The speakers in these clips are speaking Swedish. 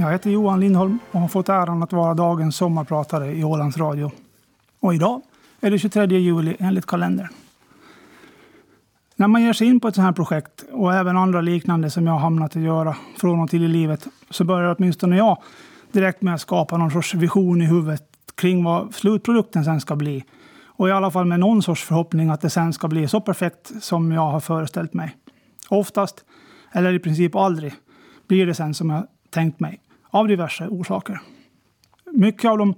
Jag heter Johan Lindholm och har fått äran att vara dagens sommarpratare i Ålands Radio. Och idag är det 23 juli enligt kalendern. När man ger sig in på ett sådant här projekt och även andra liknande som jag har hamnat att göra från och till i livet så börjar åtminstone jag direkt med att skapa någon sorts vision i huvudet kring vad slutprodukten sen ska bli. Och i alla fall med någon sorts förhoppning att det sen ska bli så perfekt som jag har föreställt mig. Oftast, eller i princip aldrig, blir det sen som jag tänkt mig, av diverse orsaker. Mycket av de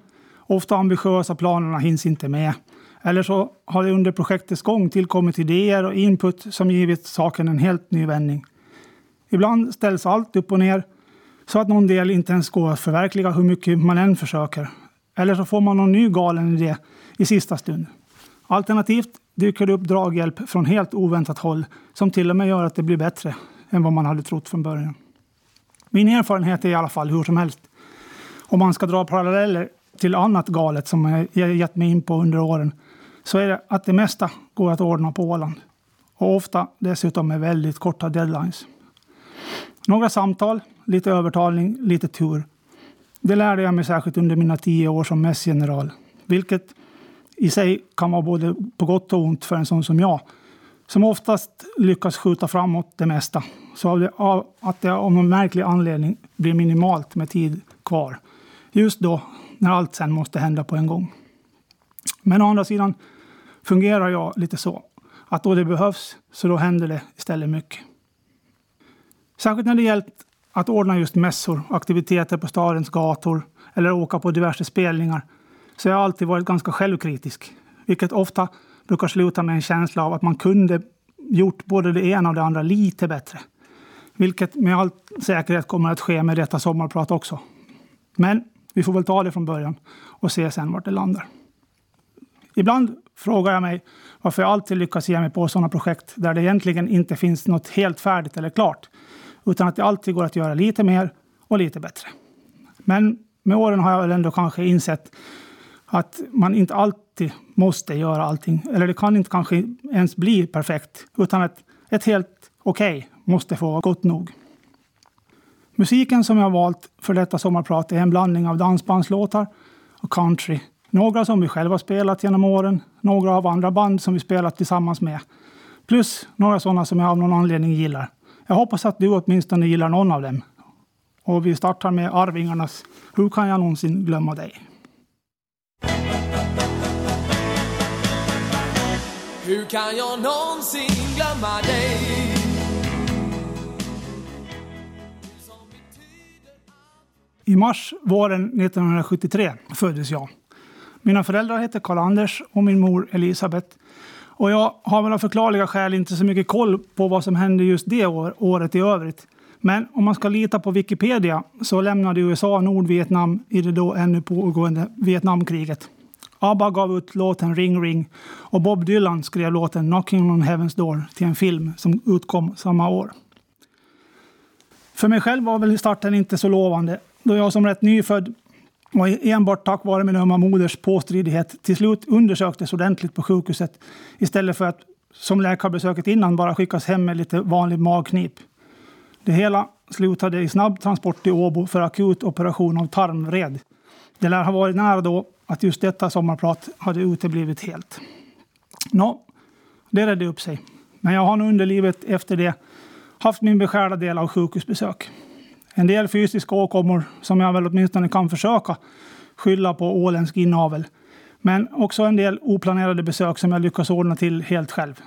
ofta ambitiösa planerna hinns inte med. Eller så har det under projektets gång tillkommit idéer och input som givit saken en helt ny vändning. Ibland ställs allt upp och ner så att någon del inte ens går att förverkliga hur mycket man än försöker. Eller så får man någon ny galen idé i sista stund. Alternativt dyker det upp draghjälp från helt oväntat håll som till och med gör att det blir bättre än vad man hade trott från början. Min erfarenhet är i alla fall hur som helst. Om man ska dra paralleller till annat galet som jag gett mig in på under åren så är det att det mesta går att ordna på Åland. Och ofta dessutom med väldigt korta deadlines. Några samtal, lite övertalning, lite tur. Det lärde jag mig särskilt under mina tio år som mässgeneral. Vilket i sig kan vara både på gott och ont för en sån som jag. Som oftast lyckas skjuta framåt det mesta. Så att det av någon märklig anledning blir minimalt med tid kvar. Just då när allt sen måste hända på en gång. Men å andra sidan fungerar jag lite så. Att då det behövs, så då händer det istället mycket. Särskilt när det gällt att ordna just mässor, aktiviteter på stadens gator eller åka på diverse spelningar så jag har alltid varit ganska självkritisk. Vilket ofta brukar sluta med en känsla av att man kunde gjort både det ena och det andra lite bättre. Vilket med all säkerhet kommer att ske med detta sommarprat också. Men vi får väl ta det från början och se sen vart det landar. Ibland frågar jag mig varför jag alltid lyckas ge mig på sådana projekt där det egentligen inte finns något helt färdigt eller klart, utan att det alltid går att göra lite mer och lite bättre. Men med åren har jag väl ändå kanske insett att man inte alltid måste göra allting, eller det kan inte kanske ens bli perfekt, utan att ett helt okej okay måste få vara gott nog. Musiken som jag har valt för detta sommarprat är en blandning av dansbandslåtar och country. Några som vi själva spelat genom åren, några av andra band som vi spelat tillsammans med. Plus några sådana som jag av någon anledning gillar. Jag hoppas att du åtminstone gillar någon av dem. Och vi startar med Arvingarnas Hur kan jag någonsin glömma dig? Hur kan jag någonsin glömma dig? I mars våren 1973 föddes jag. Mina föräldrar hette Karl-Anders och min mor Elisabeth. Och jag har väl av förklarliga skäl inte så mycket koll på vad som hände just det år, året i övrigt. Men om man ska lita på Wikipedia så lämnade USA Nordvietnam i det då ännu pågående Vietnamkriget. ABBA gav ut låten Ring Ring och Bob Dylan skrev låten Knocking on Heaven's Door till en film som utkom samma år. För mig själv var väl starten inte så lovande då jag som rätt nyfödd och enbart tack vare min ömma moders påstridighet till slut undersöktes ordentligt på sjukhuset istället för att som läkarbesöket innan bara skickas hem med lite vanlig magknip. Det hela slutade i snabb transport till Åbo för akut operation av tarmvred. Det lär ha varit nära då att just detta sommarprat hade uteblivit helt. Nå, det redde upp sig. Men jag har nu under livet efter det haft min beskärda del av sjukhusbesök. En del fysiska åkommor som jag väl åtminstone kan försöka skylla på åländsk inavel. Men också en del oplanerade besök som jag lyckas ordna till helt själv.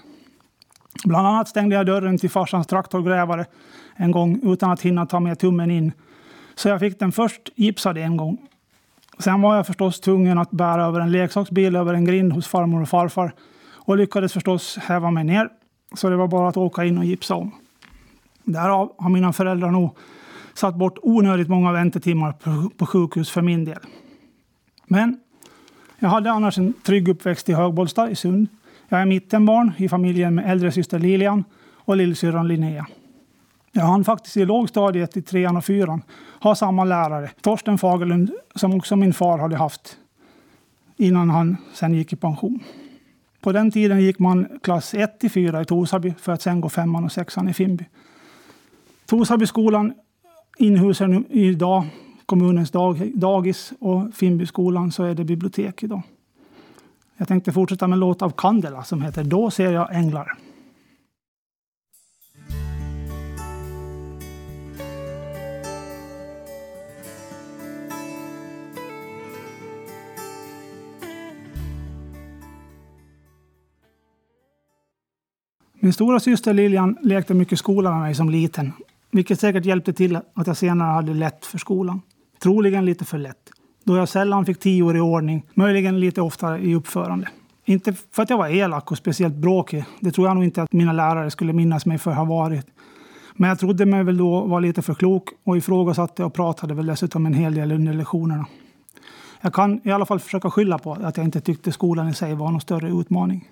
Bland annat stängde jag dörren till farsans traktorgrävare en gång utan att hinna ta med tummen in. Så jag fick den först gipsad en gång. Sen var jag förstås tvungen att bära över en leksaksbil över en grind hos farmor och farfar och lyckades förstås häva mig ner. Så det var bara att åka in och gipsa om. Därav har mina föräldrar nog satt bort onödigt många väntetimmar på sjukhus för min del. Men jag hade annars en trygg uppväxt i Högbollsta i Sund. Jag är mittenbarn i familjen med äldre syster Lilian och lillsyrran Linnea. Jag hann faktiskt i lågstadiet i trean och fyran ha samma lärare, Torsten Fagerlund, som också min far hade haft innan han sen gick i pension. På den tiden gick man klass 1 till 4 i Torsby för att sen gå femman och sexan i Finby. Torsbyskolan inhusen idag, kommunens dag, dagis och Finnbyskolan, så är det bibliotek idag. Jag tänkte fortsätta med en låt av Candela som heter Då ser jag änglar. Min stora syster Lilian lekte mycket skola med mig som liten, vilket säkert hjälpte till att jag senare hade lätt för skolan. Troligen lite för lätt, då jag sällan fick tio år i ordning, möjligen lite oftare i uppförande. Inte för att jag var elak och speciellt bråkig, det tror jag nog inte att mina lärare skulle minnas mig för att ha varit. Men jag trodde mig väl då vara lite för klok och ifrågasatte och pratade väl dessutom en hel del under lektionerna. Jag kan i alla fall försöka skylla på att jag inte tyckte skolan i sig var någon större utmaning.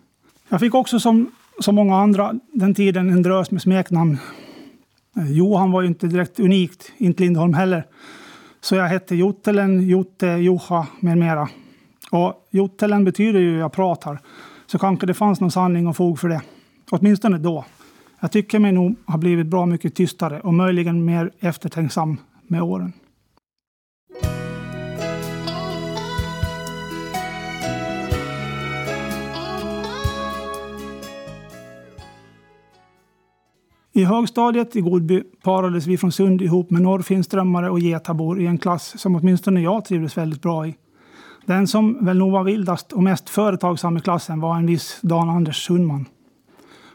Jag fick också som som många andra den tiden en drös med smeknamn. Eh, Johan var ju inte direkt unikt, inte Lindholm heller. Så jag hette Jottelen, Jotte, Joha med mera. Och Jottelen betyder ju jag pratar, så kanske det fanns någon sanning och fog för det. Åtminstone då. Jag tycker mig nog ha blivit bra mycket tystare och möjligen mer eftertänksam med åren. I högstadiet i Godby parades vi från Sund ihop med norrfinströmmare och getabor i en klass som åtminstone jag trivdes väldigt bra i. Den som väl nog var vildast och mest företagsam i klassen var en viss Dan Anders Sundman.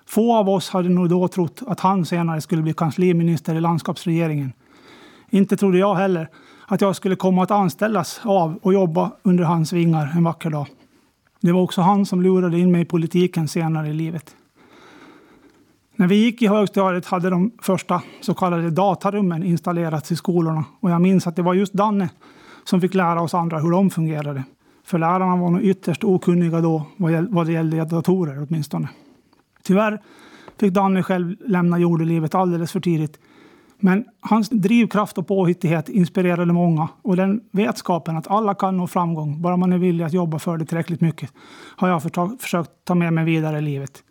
Få av oss hade nog då trott att han senare skulle bli kansliminister i landskapsregeringen. Inte trodde jag heller att jag skulle komma att anställas av och jobba under hans vingar en vacker dag. Det var också han som lurade in mig i politiken senare i livet. När vi gick i högstadiet hade de första så kallade datarummen installerats i skolorna och jag minns att det var just Danne som fick lära oss andra hur de fungerade. För lärarna var nog ytterst okunniga då vad det gällde datorer åtminstone. Tyvärr fick Danne själv lämna jordelivet alldeles för tidigt. Men hans drivkraft och påhittighet inspirerade många och den vetskapen att alla kan nå framgång bara man är villig att jobba för det tillräckligt mycket har jag försökt ta med mig vidare i livet.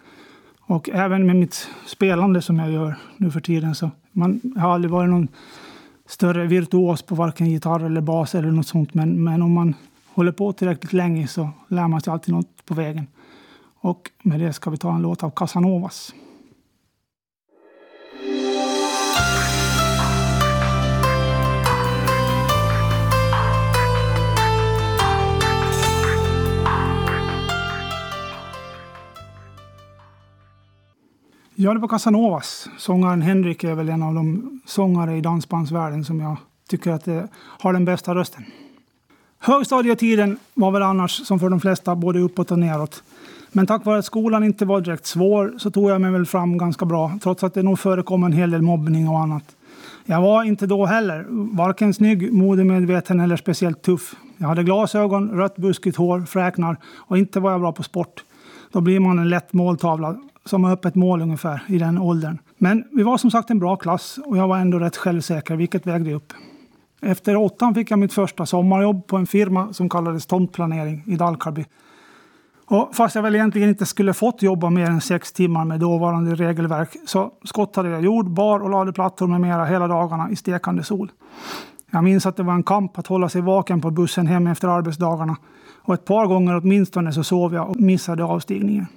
Och även med mitt spelande som jag gör nu för tiden så man har aldrig varit någon större virtuos på varken gitarr eller bas eller något sånt. Men, men om man håller på tillräckligt länge så lär man sig alltid något på vägen. Och med det ska vi ta en låt av Casanovas. Ja, det var Casanovas. Sångaren Henrik är väl en av de sångare i dansbandsvärlden som jag tycker att det har den bästa rösten. Högstadietiden var väl annars som för de flesta både uppåt och neråt. Men tack vare att skolan inte var direkt svår så tog jag mig väl fram ganska bra trots att det nog förekom en hel del mobbning och annat. Jag var inte då heller varken snygg, modemedveten eller speciellt tuff. Jag hade glasögon, rött buskigt hår, fräknar och inte var jag bra på sport. Då blir man en lätt måltavla som har öppet mål ungefär i den åldern. Men vi var som sagt en bra klass och jag var ändå rätt självsäker, vilket vägde upp. Efter åttan fick jag mitt första sommarjobb på en firma som kallades Tomtplanering i Dalkarby. Och fast jag väl egentligen inte skulle fått jobba mer än sex timmar med dåvarande regelverk så skottade jag jord, bar och lade plattor med mera hela dagarna i stekande sol. Jag minns att det var en kamp att hålla sig vaken på bussen hem efter arbetsdagarna och ett par gånger åtminstone så sov jag och missade avstigningen.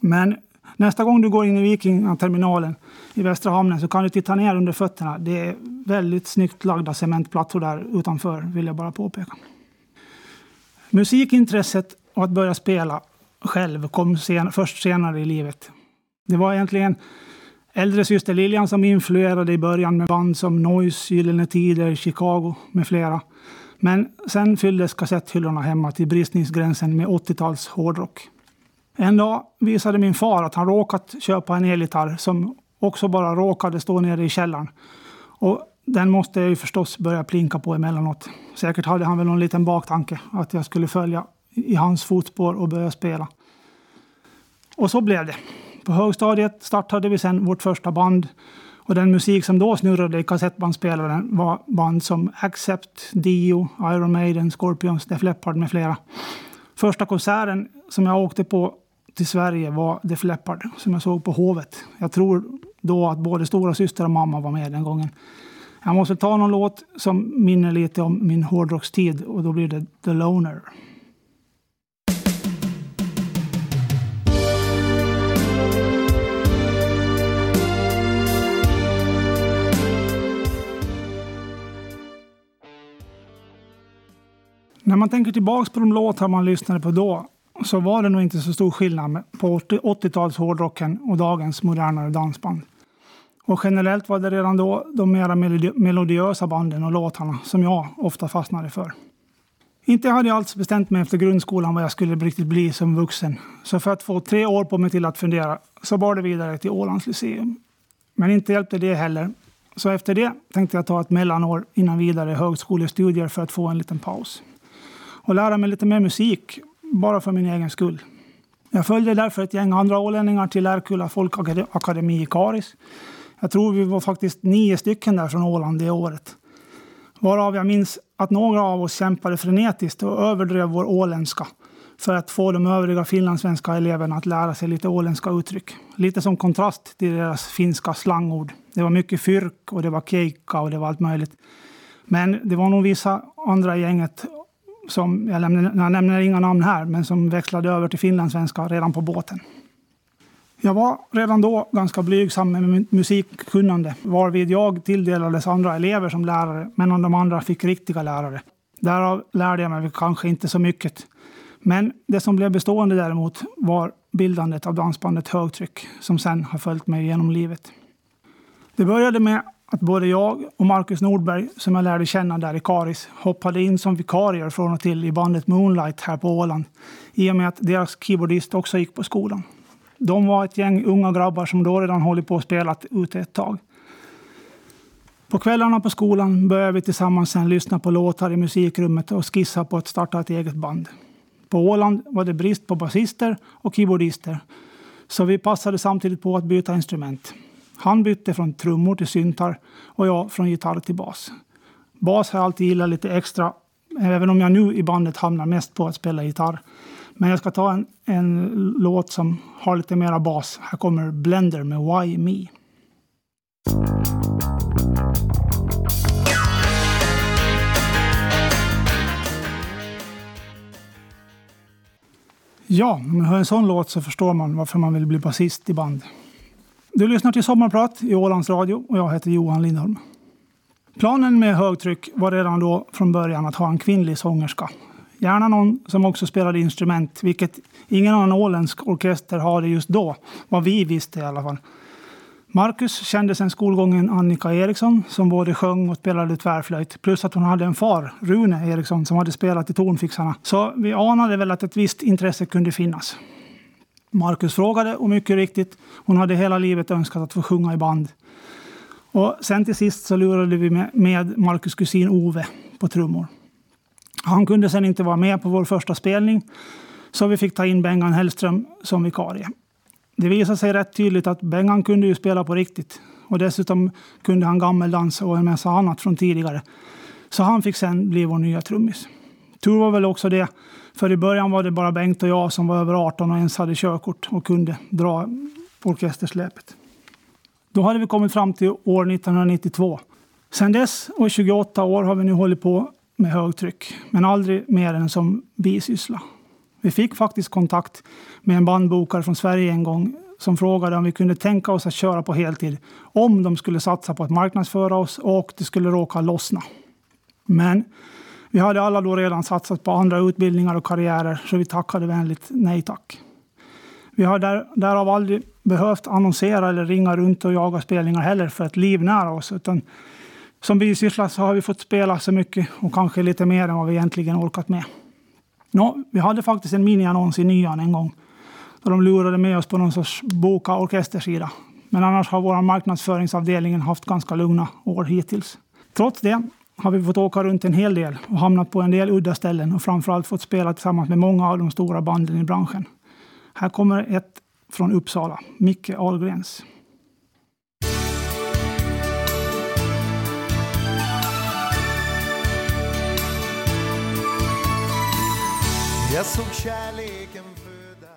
Men Nästa gång du går in i Vikingaterminalen i Västra hamnen så kan du titta ner under fötterna. Det är väldigt snyggt lagda cementplattor där utanför, vill jag bara påpeka. Musikintresset och att börja spela själv kom sen, först senare i livet. Det var egentligen äldre syster Lilian som influerade i början med band som Noise, Gyllene Tider, Chicago med flera. Men sen fylldes kassetthyllorna hemma till bristningsgränsen med 80-tals hårdrock. En dag visade min far att han råkat köpa en elgitarr som också bara råkade stå nere i källaren. Och den måste jag ju förstås börja plinka på emellanåt. Säkert hade han väl någon liten baktanke att jag skulle följa i hans fotspår och börja spela. Och så blev det. På högstadiet startade vi sedan vårt första band och den musik som då snurrade i kassettbandspelaren var band som Accept, Dio, Iron Maiden, Scorpions, Def Leppard med flera. Första konserten som jag åkte på till Sverige var Def Leppard som jag såg på Hovet. Jag tror då att både stora syster och mamma var med den gången. Jag måste ta någon låt som minner lite om min hårdrockstid och då blir det The Loner. När man tänker tillbaka på de låtar man lyssnade på då så var det nog inte så stor skillnad på 80-tals hårdrocken och dagens modernare dansband. Och generellt var det redan då de mera melodiösa banden och låtarna som jag ofta fastnade för. Inte hade jag alls bestämt mig efter grundskolan vad jag skulle riktigt bli som vuxen. Så för att få tre år på mig till att fundera så bar det vidare till Ålands Lyceum. Men inte hjälpte det heller. Så efter det tänkte jag ta ett mellanår innan vidare högskolestudier för att få en liten paus. Och lära mig lite mer musik, bara för min egen skull. Jag följde därför ett gäng andra ålänningar till Lärkulla folkakademi i Karis jag tror vi var faktiskt nio stycken där från Åland det året. Varav jag minns att några av oss kämpade frenetiskt och överdrev vår åländska för att få de övriga finlandssvenska eleverna att lära sig lite åländska uttryck. Lite som kontrast till deras finska slangord. Det var mycket fyrk och det var keikka och det var allt möjligt. Men det var nog vissa andra i gänget som, jag, lämnar, jag nämner inga namn här, men som växlade över till finlandssvenska redan på båten. Jag var redan då ganska blygsam med musikkunnande varvid jag tilldelades andra elever som lärare medan de andra fick riktiga lärare. Därav lärde jag mig kanske inte så mycket. Men det som blev bestående däremot var bildandet av dansbandet Högtryck som sen har följt mig genom livet. Det började med att både jag och Marcus Nordberg, som jag lärde känna där i Karis, hoppade in som vikarier från och till i bandet Moonlight här på Åland i och med att deras keyboardist också gick på skolan. De var ett gäng unga grabbar som då redan hållit på och spelat ute ett tag. På kvällarna på skolan började vi tillsammans sen lyssna på låtar i musikrummet och skissa på att starta ett eget band. På Åland var det brist på basister och keyboardister så vi passade samtidigt på att byta instrument. Han bytte från trummor till syntar och jag från gitarr till bas. Bas har jag alltid gillat lite extra, även om jag nu i bandet hamnar mest på att spela gitarr. Men jag ska ta en, en låt som har lite mera bas. Här kommer Blender med Why Me. Ja, om man hör en sån låt så förstår man varför man vill bli basist i band. Du lyssnar till Sommarprat i Ålands Radio och jag heter Johan Lindholm. Planen med högtryck var redan då från början att ha en kvinnlig sångerska Gärna någon som också spelade instrument, vilket ingen annan åländsk orkester hade just då, vad vi visste i alla fall. Marcus kände sedan skolgången Annika Eriksson som både sjöng och spelade tvärflöjt. Plus att hon hade en far, Rune Eriksson, som hade spelat i Tornfixarna. Så vi anade väl att ett visst intresse kunde finnas. Marcus frågade och mycket riktigt, hon hade hela livet önskat att få sjunga i band. Och sen till sist så lurade vi med Marcus kusin Ove på trummor. Han kunde sen inte vara med på vår första spelning så vi fick ta in Bengan Hellström som vikarie. Det visade sig rätt tydligt att Bengan kunde ju spela på riktigt och dessutom kunde han gammeldans och en massa annat från tidigare. Så han fick sen bli vår nya trummis. Tur var väl också det, för i början var det bara Bengt och jag som var över 18 och ens hade körkort och kunde dra orkestersläpet. Då hade vi kommit fram till år 1992. Sedan dess och i 28 år har vi nu hållit på med högtryck, men aldrig mer än som bisyssla. Vi fick faktiskt kontakt med en bandbokare från Sverige en gång som frågade om vi kunde tänka oss att köra på heltid om de skulle satsa på att marknadsföra oss och det skulle råka lossna. Men vi hade alla då redan satsat på andra utbildningar och karriärer så vi tackade vänligt nej tack. Vi har där, därav aldrig behövt annonsera eller ringa runt och jaga spelningar heller för att livnära oss utan som bisyssla så har vi fått spela så mycket och kanske lite mer än vad vi egentligen orkat med. Nå, vi hade faktiskt en miniannons i Nyan en gång då de lurade med oss på någon sorts boka orkestersida. Men annars har vår marknadsföringsavdelning haft ganska lugna år hittills. Trots det har vi fått åka runt en hel del och hamnat på en del udda ställen och framförallt fått spela tillsammans med många av de stora banden i branschen. Här kommer ett från Uppsala, Micke Ahlgrens. Jag såg kärleken födas.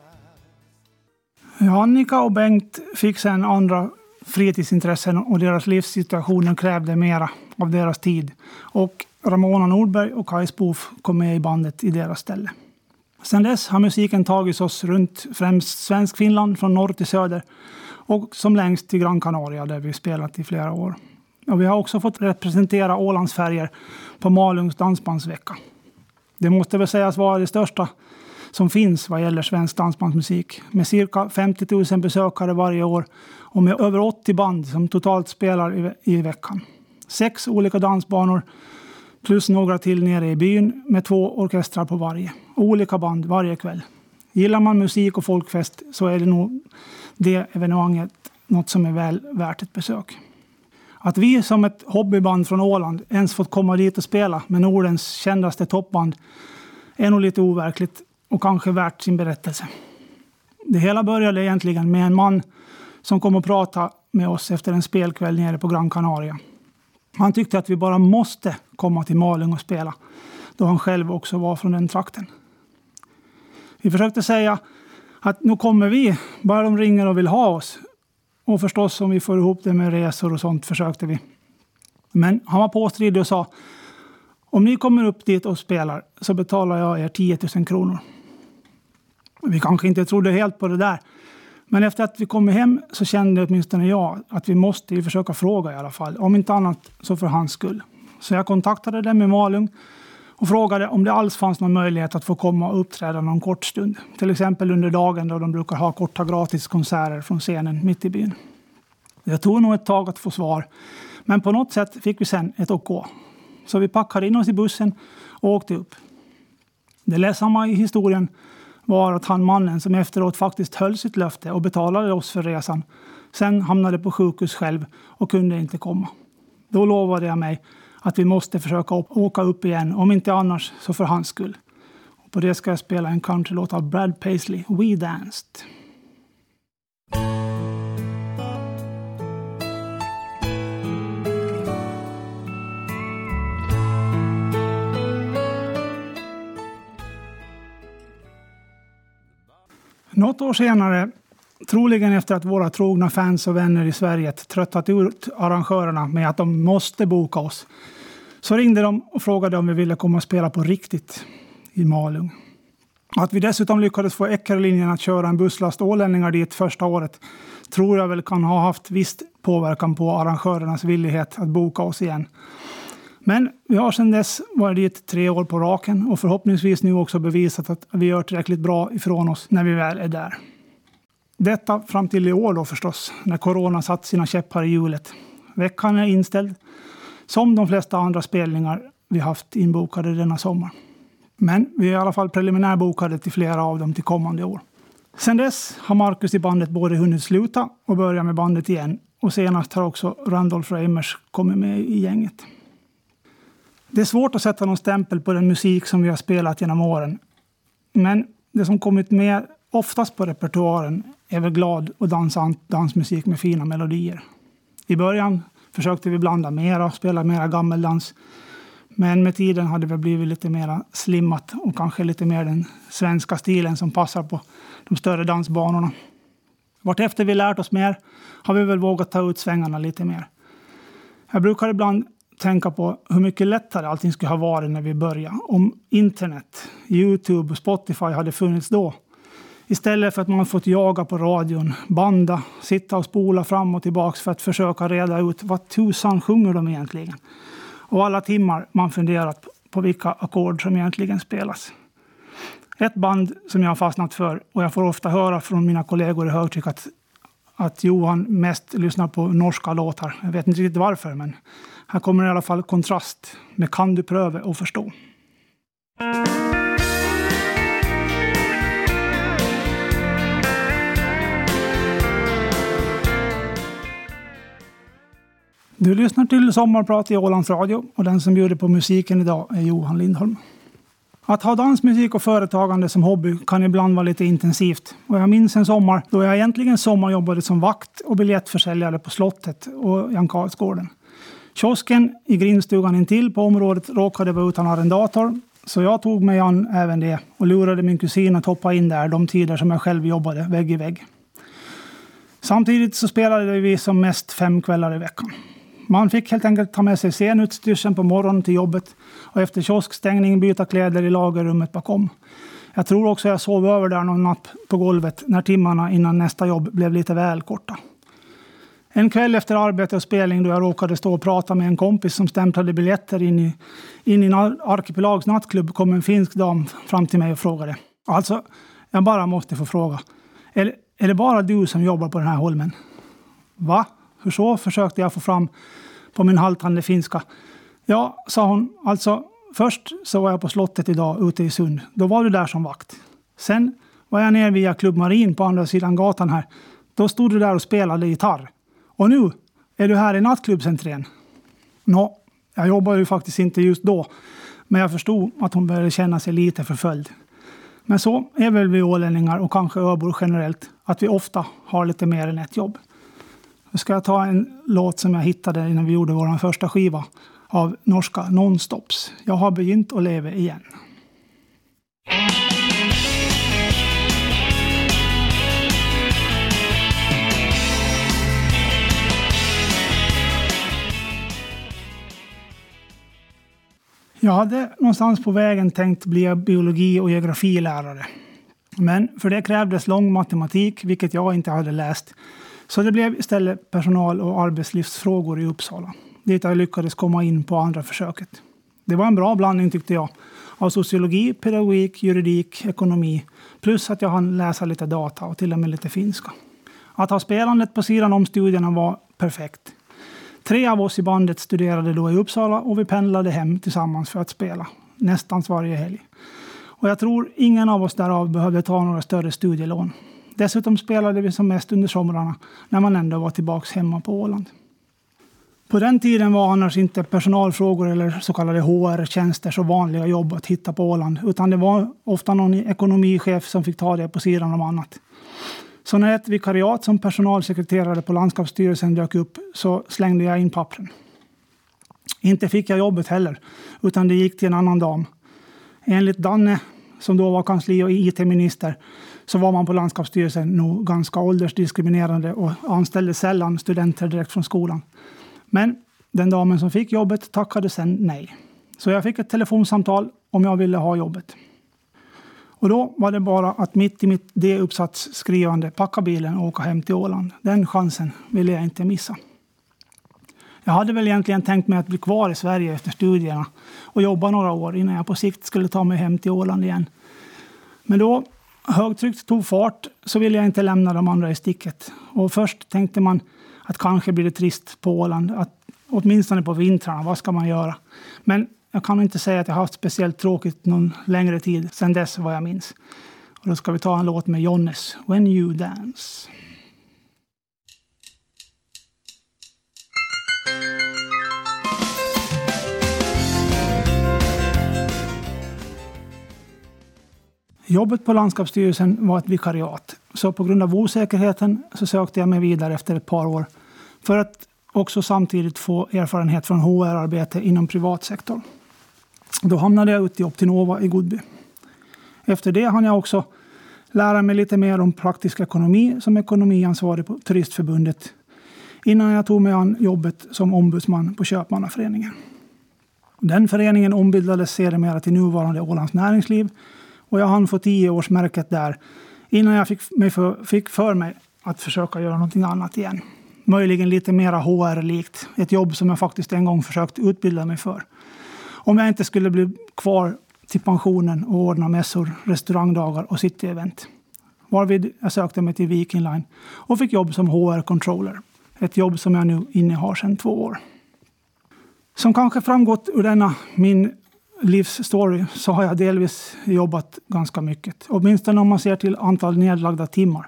Annika och Bengt fick sen andra fritidsintressen och deras livssituationer krävde mera av deras tid. Och Ramona Nordberg och Kaj Spoof kom med i bandet i deras ställe. Sedan dess har musiken tagit oss runt främst svensk Finland från norr till söder och som längst till Gran Canaria där vi spelat i flera år. Och vi har också fått representera Ålands färger på Malungs dansbandsvecka. Det måste väl sägas vara det största som finns vad gäller svensk dansbandsmusik med cirka 50 000 besökare varje år och med över 80 band som totalt spelar i, i veckan. Sex olika dansbanor plus några till nere i byn med två orkestrar på varje. Olika band varje kväll. Gillar man musik och folkfest så är det nog det evenemanget något som är väl värt ett besök. Att vi som ett hobbyband från Åland ens fått komma dit och spela med Nordens kändaste toppband är nog lite overkligt och kanske värt sin berättelse. Det hela började egentligen med en man som kom och pratade med oss efter en spelkväll nere på Gran Canaria. Han tyckte att vi bara måste komma till Malung och spela, då han själv också var från den trakten. Vi försökte säga att nu kommer vi, bara de ringer och vill ha oss. Och förstås om vi får ihop det med resor och sånt försökte vi. Men han var påstridig och sa om ni kommer upp dit och spelar så betalar jag er 10 000 kronor. Vi kanske inte trodde helt på det där. Men efter att vi kom hem så kände åtminstone jag att vi måste ju försöka fråga i alla fall. Om inte annat så för hans skull. Så jag kontaktade dem i Malung och frågade om det alls fanns någon möjlighet att få komma och uppträda någon kort stund. Till exempel under dagen då de brukar ha korta gratiskonserter från scenen mitt i byn. Det tog nog ett tag att få svar, men på något sätt fick vi sen ett OK. Så vi packade in oss i bussen och åkte upp. Det ledsamma i historien var att han mannen som efteråt faktiskt höll sitt löfte och betalade oss för resan sen hamnade på sjukhus själv och kunde inte komma. Då lovade jag mig att vi måste försöka åka upp igen, om inte annars så för hans skull. Och på det ska jag spela en countrylåt av Brad Paisley, We Danced. Något år senare, troligen efter att våra trogna fans och vänner i Sverige tröttat ut arrangörerna med att de måste boka oss, så ringde de och frågade om vi ville komma och spela på riktigt i Malung. Att vi dessutom lyckades få Eckerlinjen att köra en busslast ålänningar dit första året tror jag väl kan ha haft viss påverkan på arrangörernas villighet att boka oss igen. Men vi har sedan dess varit dit tre år på raken och förhoppningsvis nu också bevisat att vi gör tillräckligt bra ifrån oss när vi väl är där. Detta fram till i år då förstås, när corona satt sina käppar i hjulet. Veckan är inställd, som de flesta andra spelningar vi haft inbokade denna sommar. Men vi är i alla fall preliminärbokade till flera av dem till kommande år. Sen dess har Marcus i bandet både hunnit sluta och börja med bandet igen och senast har också Randolph Reimers kommit med i gänget. Det är svårt att sätta någon stämpel på den musik som vi har spelat genom åren. Men det som kommit med oftast på repertoaren är väl glad och dansant dansmusik med fina melodier. I början försökte vi blanda mera, spela mera gammeldans. Men med tiden har det blivit lite mer slimmat och kanske lite mer den svenska stilen som passar på de större dansbanorna. Vartefter vi lärt oss mer har vi väl vågat ta ut svängarna lite mer. Jag brukar ibland tänka på hur mycket lättare allting skulle ha varit när vi började. Om internet, Youtube och Spotify hade funnits då. Istället för att man fått jaga på radion, banda, sitta och spola fram och tillbaka för att försöka reda ut vad tusan sjunger de egentligen. Och alla timmar man funderat på vilka ackord som egentligen spelas. Ett band som jag har fastnat för och jag får ofta höra från mina kollegor i högtryck att, att Johan mest lyssnar på norska låtar. Jag vet inte riktigt varför, men här kommer i alla fall kontrast med Kan du pröva och förstå. Du lyssnar till Sommarprat i Ålands Radio och den som bjuder på musiken idag är Johan Lindholm. Att ha dansmusik och företagande som hobby kan ibland vara lite intensivt. Och jag minns en sommar då jag egentligen sommarjobbade som vakt och biljettförsäljare på slottet och Jan Karlsgården. Kiosken i grindstugan intill på området råkade vara utan arrendator så jag tog mig an även det och lurade min kusin att hoppa in där de tider som jag själv jobbade vägg i vägg. Samtidigt så spelade vi som mest fem kvällar i veckan. Man fick helt enkelt ta med sig scenutstyrseln på morgonen till jobbet och efter kioskstängning byta kläder i lagerrummet bakom. Jag tror också jag sov över där någon natt på golvet när timmarna innan nästa jobb blev lite väl korta. En kväll efter arbete och spelning då jag råkade stå och prata med en kompis som stämplade biljetter in i, in i Arkipelags nattklubb kom en finsk dam fram till mig och frågade. Alltså, jag bara måste få fråga. Är, är det bara du som jobbar på den här holmen? Va? Hur så? försökte jag få fram på min haltande finska. Ja, sa hon. Alltså, först så var jag på slottet idag ute i Sund. Då var du där som vakt. Sen var jag ner via Klubb Marin på andra sidan gatan här. Då stod du där och spelade gitarr. Och nu är du här i nattklubbsentrén. Nå, jag jobbade ju faktiskt inte just då, men jag förstod att hon började känna sig lite förföljd. Men så är väl vi ålänningar och kanske öbor generellt, att vi ofta har lite mer än ett jobb. Nu ska jag ta en låt som jag hittade innan vi gjorde vår första skiva av norska Nonstops. Jag har begynt att leva igen. Jag hade någonstans på vägen tänkt bli biologi och geografilärare. Men för det krävdes lång matematik, vilket jag inte hade läst. Så det blev istället personal och arbetslivsfrågor i Uppsala, dit jag lyckades komma in på andra försöket. Det var en bra blandning tyckte jag, av sociologi, pedagogik, juridik, ekonomi, plus att jag hann läsa lite data och till och med lite finska. Att ha spelandet på sidan om studierna var perfekt. Tre av oss i bandet studerade då i Uppsala och vi pendlade hem tillsammans för att spela, nästan varje helg. Och jag tror ingen av oss därav behövde ta några större studielån. Dessutom spelade vi som mest under somrarna när man ändå var tillbaka hemma på Åland. På den tiden var annars inte personalfrågor eller så kallade HR-tjänster så vanliga jobb att hitta på Åland, utan det var ofta någon ekonomichef som fick ta det på sidan om annat. Så när ett vikariat som personalsekreterare på landskapsstyrelsen dök upp så slängde jag in pappren. Inte fick jag jobbet heller, utan det gick till en annan dam. Enligt Danne, som då var kansli och IT-minister, så var man på landskapsstyrelsen nog ganska åldersdiskriminerande och anställde sällan studenter direkt från skolan. Men den damen som fick jobbet tackade sen nej. Så jag fick ett telefonsamtal om jag ville ha jobbet. Och då var det bara att mitt i mitt D-uppsatsskrivande packa bilen och åka hem till Åland. Den chansen ville jag inte missa. Jag hade väl egentligen tänkt mig att bli kvar i Sverige efter studierna och jobba några år innan jag på sikt skulle ta mig hem till Åland igen. Men då högtrycket tog fart så ville jag inte lämna de andra i sticket. Och först tänkte man att kanske blir det trist på Åland, att, åtminstone på vintrarna. Vad ska man göra? Men jag kan inte säga att jag haft speciellt tråkigt någon längre tid sedan dess vad jag minns. Och då ska vi ta en låt med Jonnes, When You Dance. Jobbet på landskapsstyrelsen var ett vikariat, så på grund av osäkerheten så sökte jag mig vidare efter ett par år för att också samtidigt få erfarenhet från HR-arbete inom privat sektor. Då hamnade jag ute i Optinova i Godby. Efter det hann jag också lära mig lite mer om praktisk ekonomi som ekonomiansvarig på Turistförbundet innan jag tog mig an jobbet som ombudsman på Köpmannaföreningen. Den föreningen ombildades sedermera till nuvarande Ålands Näringsliv och jag hann få tioårsmärket där innan jag fick, mig för, fick för mig att försöka göra någonting annat igen. Möjligen lite mera HR-likt, ett jobb som jag faktiskt en gång försökt utbilda mig för om jag inte skulle bli kvar till pensionen och ordna mässor, restaurangdagar och city-event. Varvid jag sökte mig till Viking Line och fick jobb som HR-controller. Ett jobb som jag nu innehar sedan två år. Som kanske framgått ur denna min livsstory så har jag delvis jobbat ganska mycket. Åtminstone om man ser till antal nedlagda timmar.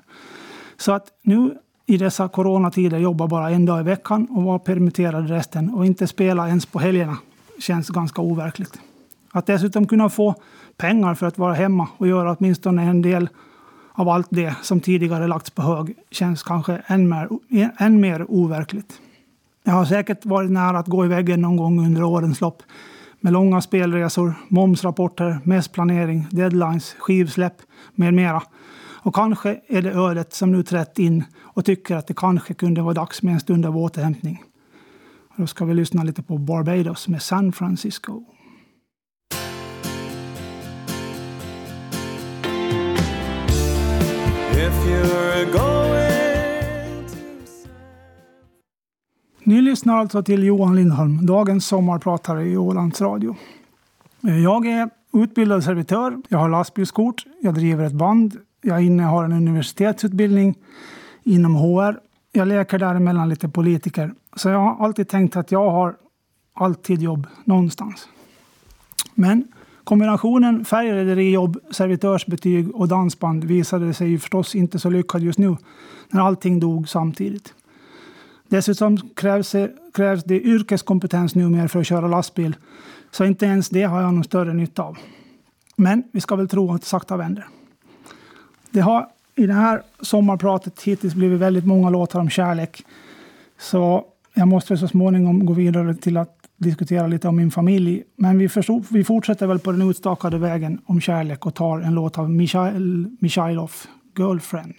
Så att nu i dessa coronatider jobba bara en dag i veckan och vara permitterad resten och inte spela ens på helgerna känns ganska overkligt. Att dessutom kunna få pengar för att vara hemma och göra åtminstone en del av allt det som tidigare lagts på hög känns kanske än mer, än mer overkligt. Jag har säkert varit nära att gå i väggen någon gång under årens lopp med långa spelresor, momsrapporter, mässplanering, deadlines, skivsläpp med mera. Och kanske är det ödet som nu trätt in och tycker att det kanske kunde vara dags med en stund av återhämtning. Då ska vi lyssna lite på Barbados med San Francisco. Ni lyssnar alltså till Johan Lindholm, dagens sommarpratare i Ålands Radio. Jag är utbildad servitör, jag har lastbilskort, jag driver ett band, jag innehar en universitetsutbildning inom HR. Jag leker däremellan lite politiker. Så jag har alltid tänkt att jag har alltid jobb någonstans. Men kombinationen färgrederijobb, servitörsbetyg och dansband visade sig ju förstås inte så lyckad just nu när allting dog samtidigt. Dessutom krävs det, krävs det yrkeskompetens numera för att köra lastbil, så inte ens det har jag någon större nytta av. Men vi ska väl tro att det sakta vänder. Det har i det här sommarpratet hittills blivit väldigt många låtar om kärlek. Så jag måste så småningom gå vidare till att diskutera lite om min familj. Men vi, förstod, vi fortsätter väl på den utstakade vägen om kärlek och tar en låt av Michail Michailov, Girlfriend.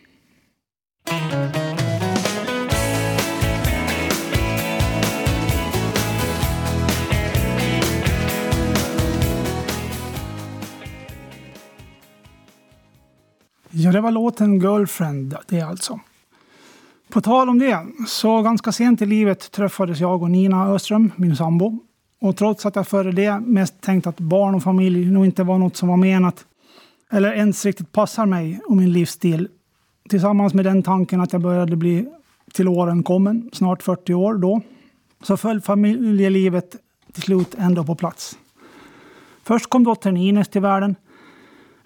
Ja, det var låten Girlfriend det alltså. På tal om det, så ganska sent i livet träffades jag och Nina Öström, min sambo. Och trots att jag före det mest tänkt att barn och familj nog inte var något som var menat eller ens riktigt passar mig och min livsstil. Tillsammans med den tanken att jag började bli till åren kommen, snart 40 år då, så föll familjelivet till slut ändå på plats. Först kom dottern Ines till världen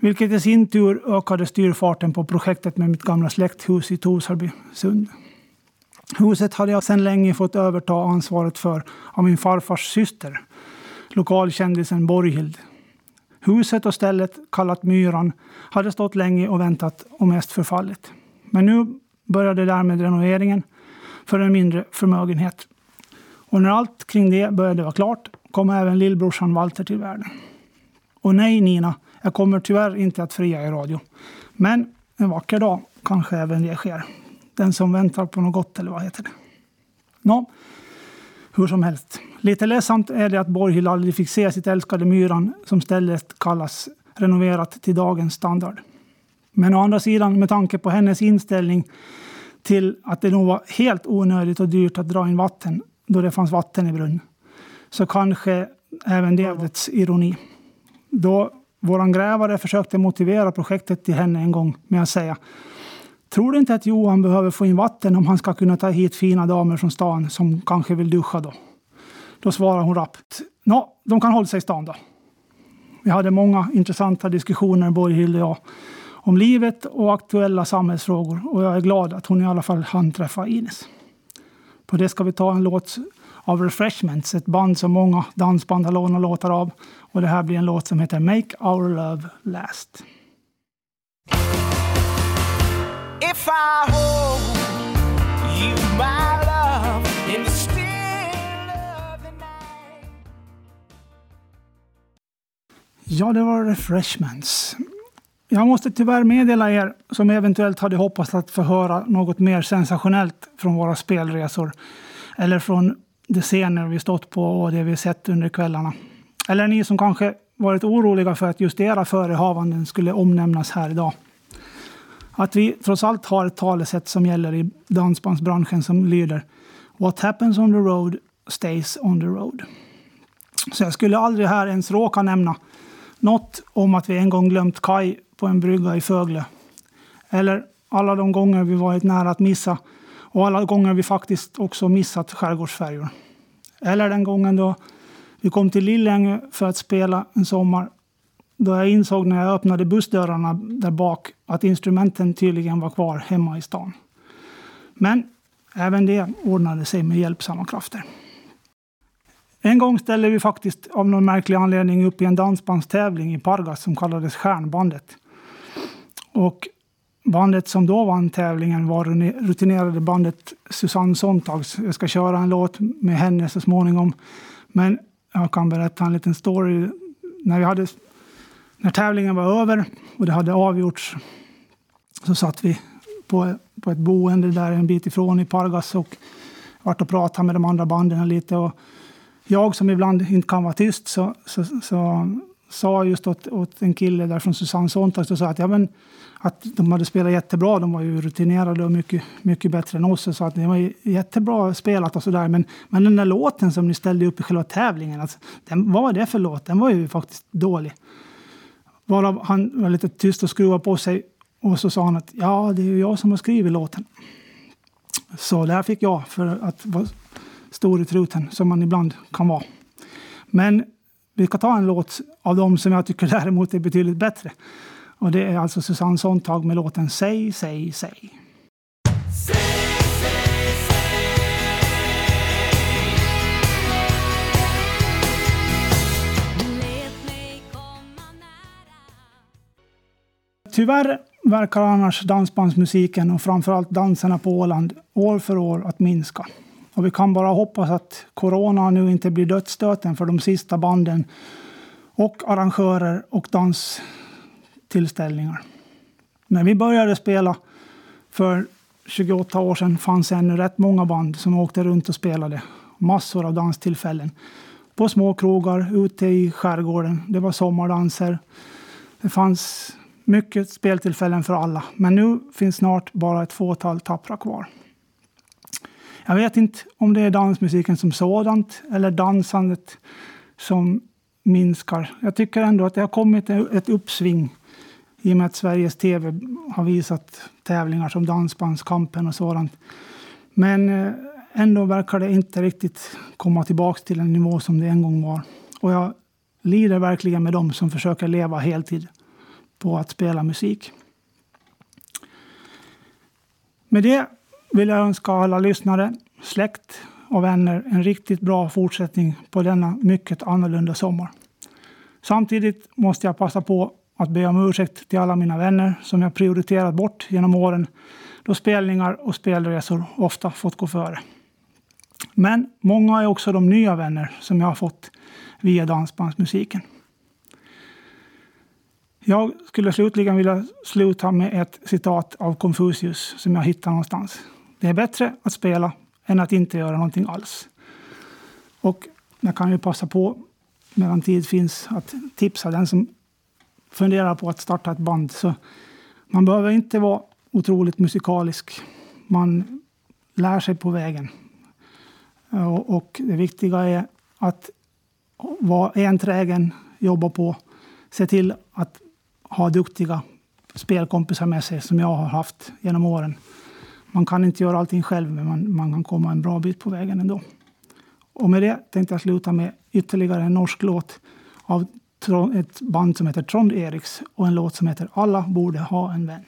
vilket i sin tur ökade styrfarten på projektet med mitt gamla släkthus i Torsarby sund. Huset hade jag sedan länge fått överta ansvaret för av min farfars syster, lokalkändisen Borghild. Huset och stället, kallat Myran, hade stått länge och väntat och mest förfallit. Men nu började därmed renoveringen för en mindre förmögenhet. Och när allt kring det började vara klart kom även lillbrorsan Walter till världen. Och nej, Nina, jag kommer tyvärr inte att fria i radio. Men en vacker dag kanske även det sker. Den som väntar på något gott, eller vad heter det? Nå, hur som helst. Lite ledsamt är det att Borghild aldrig fick se sitt älskade Myran, som stället kallas, renoverat till dagens standard. Men å andra sidan, med tanke på hennes inställning till att det nog var helt onödigt och dyrt att dra in vatten då det fanns vatten i brunn, så kanske även det var ironi. Då vår grävare försökte motivera projektet till henne en gång med att säga Tror du inte att Johan behöver få in vatten om han ska kunna ta hit fina damer från stan som kanske vill duscha då? Då svarade hon rappt. Nå, de kan hålla sig i stan då. Vi hade många intressanta diskussioner, Borghild och jag, om livet och aktuella samhällsfrågor. Och jag är glad att hon i alla fall hann träffa Ines. På det ska vi ta en låt av Refreshments, ett band som många dansband har lånat låtar av. Och det här blir en låt som heter Make Our Love Last. If I hold you my love in the still of the night Ja, det var Refreshments. Jag måste tyvärr meddela er som eventuellt hade hoppats att få höra något mer sensationellt från våra spelresor eller från de scener vi stått på och det vi sett under kvällarna. Eller ni som kanske varit oroliga för att just era förehavanden skulle omnämnas här idag. Att vi trots allt har ett talesätt som gäller i dansbandsbranschen som lyder What happens on the road stays on the road. Så jag skulle aldrig här ens råka nämna något om att vi en gång glömt kaj på en brygga i Fögle. Eller alla de gånger vi varit nära att missa och alla gånger vi faktiskt också missat skärgårdsfärjor. Eller den gången då vi kom till Lillänge för att spela en sommar. Då jag insåg när jag öppnade bussdörrarna där bak att instrumenten tydligen var kvar hemma i stan. Men även det ordnade sig med hjälpsamma krafter. En gång ställde vi faktiskt av någon märklig anledning upp i en dansbandstävling i Pargas som kallades Stjärnbandet. Och Bandet som då vann tävlingen var rutinerade bandet Susanne Sontags. Jag ska köra en låt med henne så småningom. Men jag kan berätta en liten story. När, vi hade, när tävlingen var över och det hade avgjorts så satt vi på, på ett boende där en bit ifrån i Pargas och vart och pratade med de andra banden lite. Och jag som ibland inte kan vara tyst så, så, så sa just åt, åt en kille där från Susanne Sontag så sa att, ja, men, att de hade spelat jättebra. De var ju rutinerade och mycket, mycket bättre än oss. Så att det var jättebra spelat och sådär. Men, men den där låten som ni ställde upp i själva tävlingen, alltså, den, vad var det för låt? Den var ju faktiskt dålig. Varav han var lite tyst och skruvade på sig. Och så sa han att ja, det är ju jag som har skrivit låten. Så där fick jag för att vara stor i truten, som man ibland kan vara. Men vi ska ta en låt av dem som jag tycker däremot är betydligt bättre. Och det är alltså Susanne Sontag med låten Säg, säg, säg. Tyvärr verkar annars dansbandsmusiken och framförallt danserna på Åland år för år att minska. Och vi kan bara hoppas att corona nu inte blir dödsstöten för de sista banden och arrangörer och danstillställningar. När vi började spela för 28 år sedan fanns ännu rätt många band som åkte runt och spelade. Massor av danstillfällen. På små krogar, ute i skärgården. Det var sommardanser. Det fanns mycket speltillfällen för alla. Men nu finns snart bara ett fåtal tappra kvar. Jag vet inte om det är dansmusiken som sådant eller dansandet som minskar. Jag tycker ändå att det har kommit ett uppsving i och med att Sveriges Tv har visat tävlingar som Dansbandskampen och sådant. Men eh, ändå verkar det inte riktigt komma tillbaka till en nivå som det en gång var. Och jag lider verkligen med dem som försöker leva heltid på att spela musik. Med det vill jag önska alla lyssnare, släkt och vänner en riktigt bra fortsättning på denna mycket annorlunda sommar. Samtidigt måste jag passa på att be om ursäkt till alla mina vänner som jag prioriterat bort genom åren då spelningar och spelresor ofta fått gå före. Men många är också de nya vänner som jag har fått via dansbandsmusiken. Jag skulle slutligen vilja sluta med ett citat av Konfucius som jag hittade någonstans. Det är bättre att spela än att inte göra någonting alls. Och jag kan ju passa på, medan tid finns, att tipsa den som funderar på att starta ett band. Så man behöver inte vara otroligt musikalisk. Man lär sig på vägen. Och det viktiga är att vara enträgen, jobba på, se till att ha duktiga spelkompisar med sig som jag har haft genom åren. Man kan inte göra allting själv, men man, man kan komma en bra bit på vägen ändå. Och med det tänkte jag sluta med ytterligare en norsk låt av ett band som heter Trond Eriks och en låt som heter Alla borde ha en vän.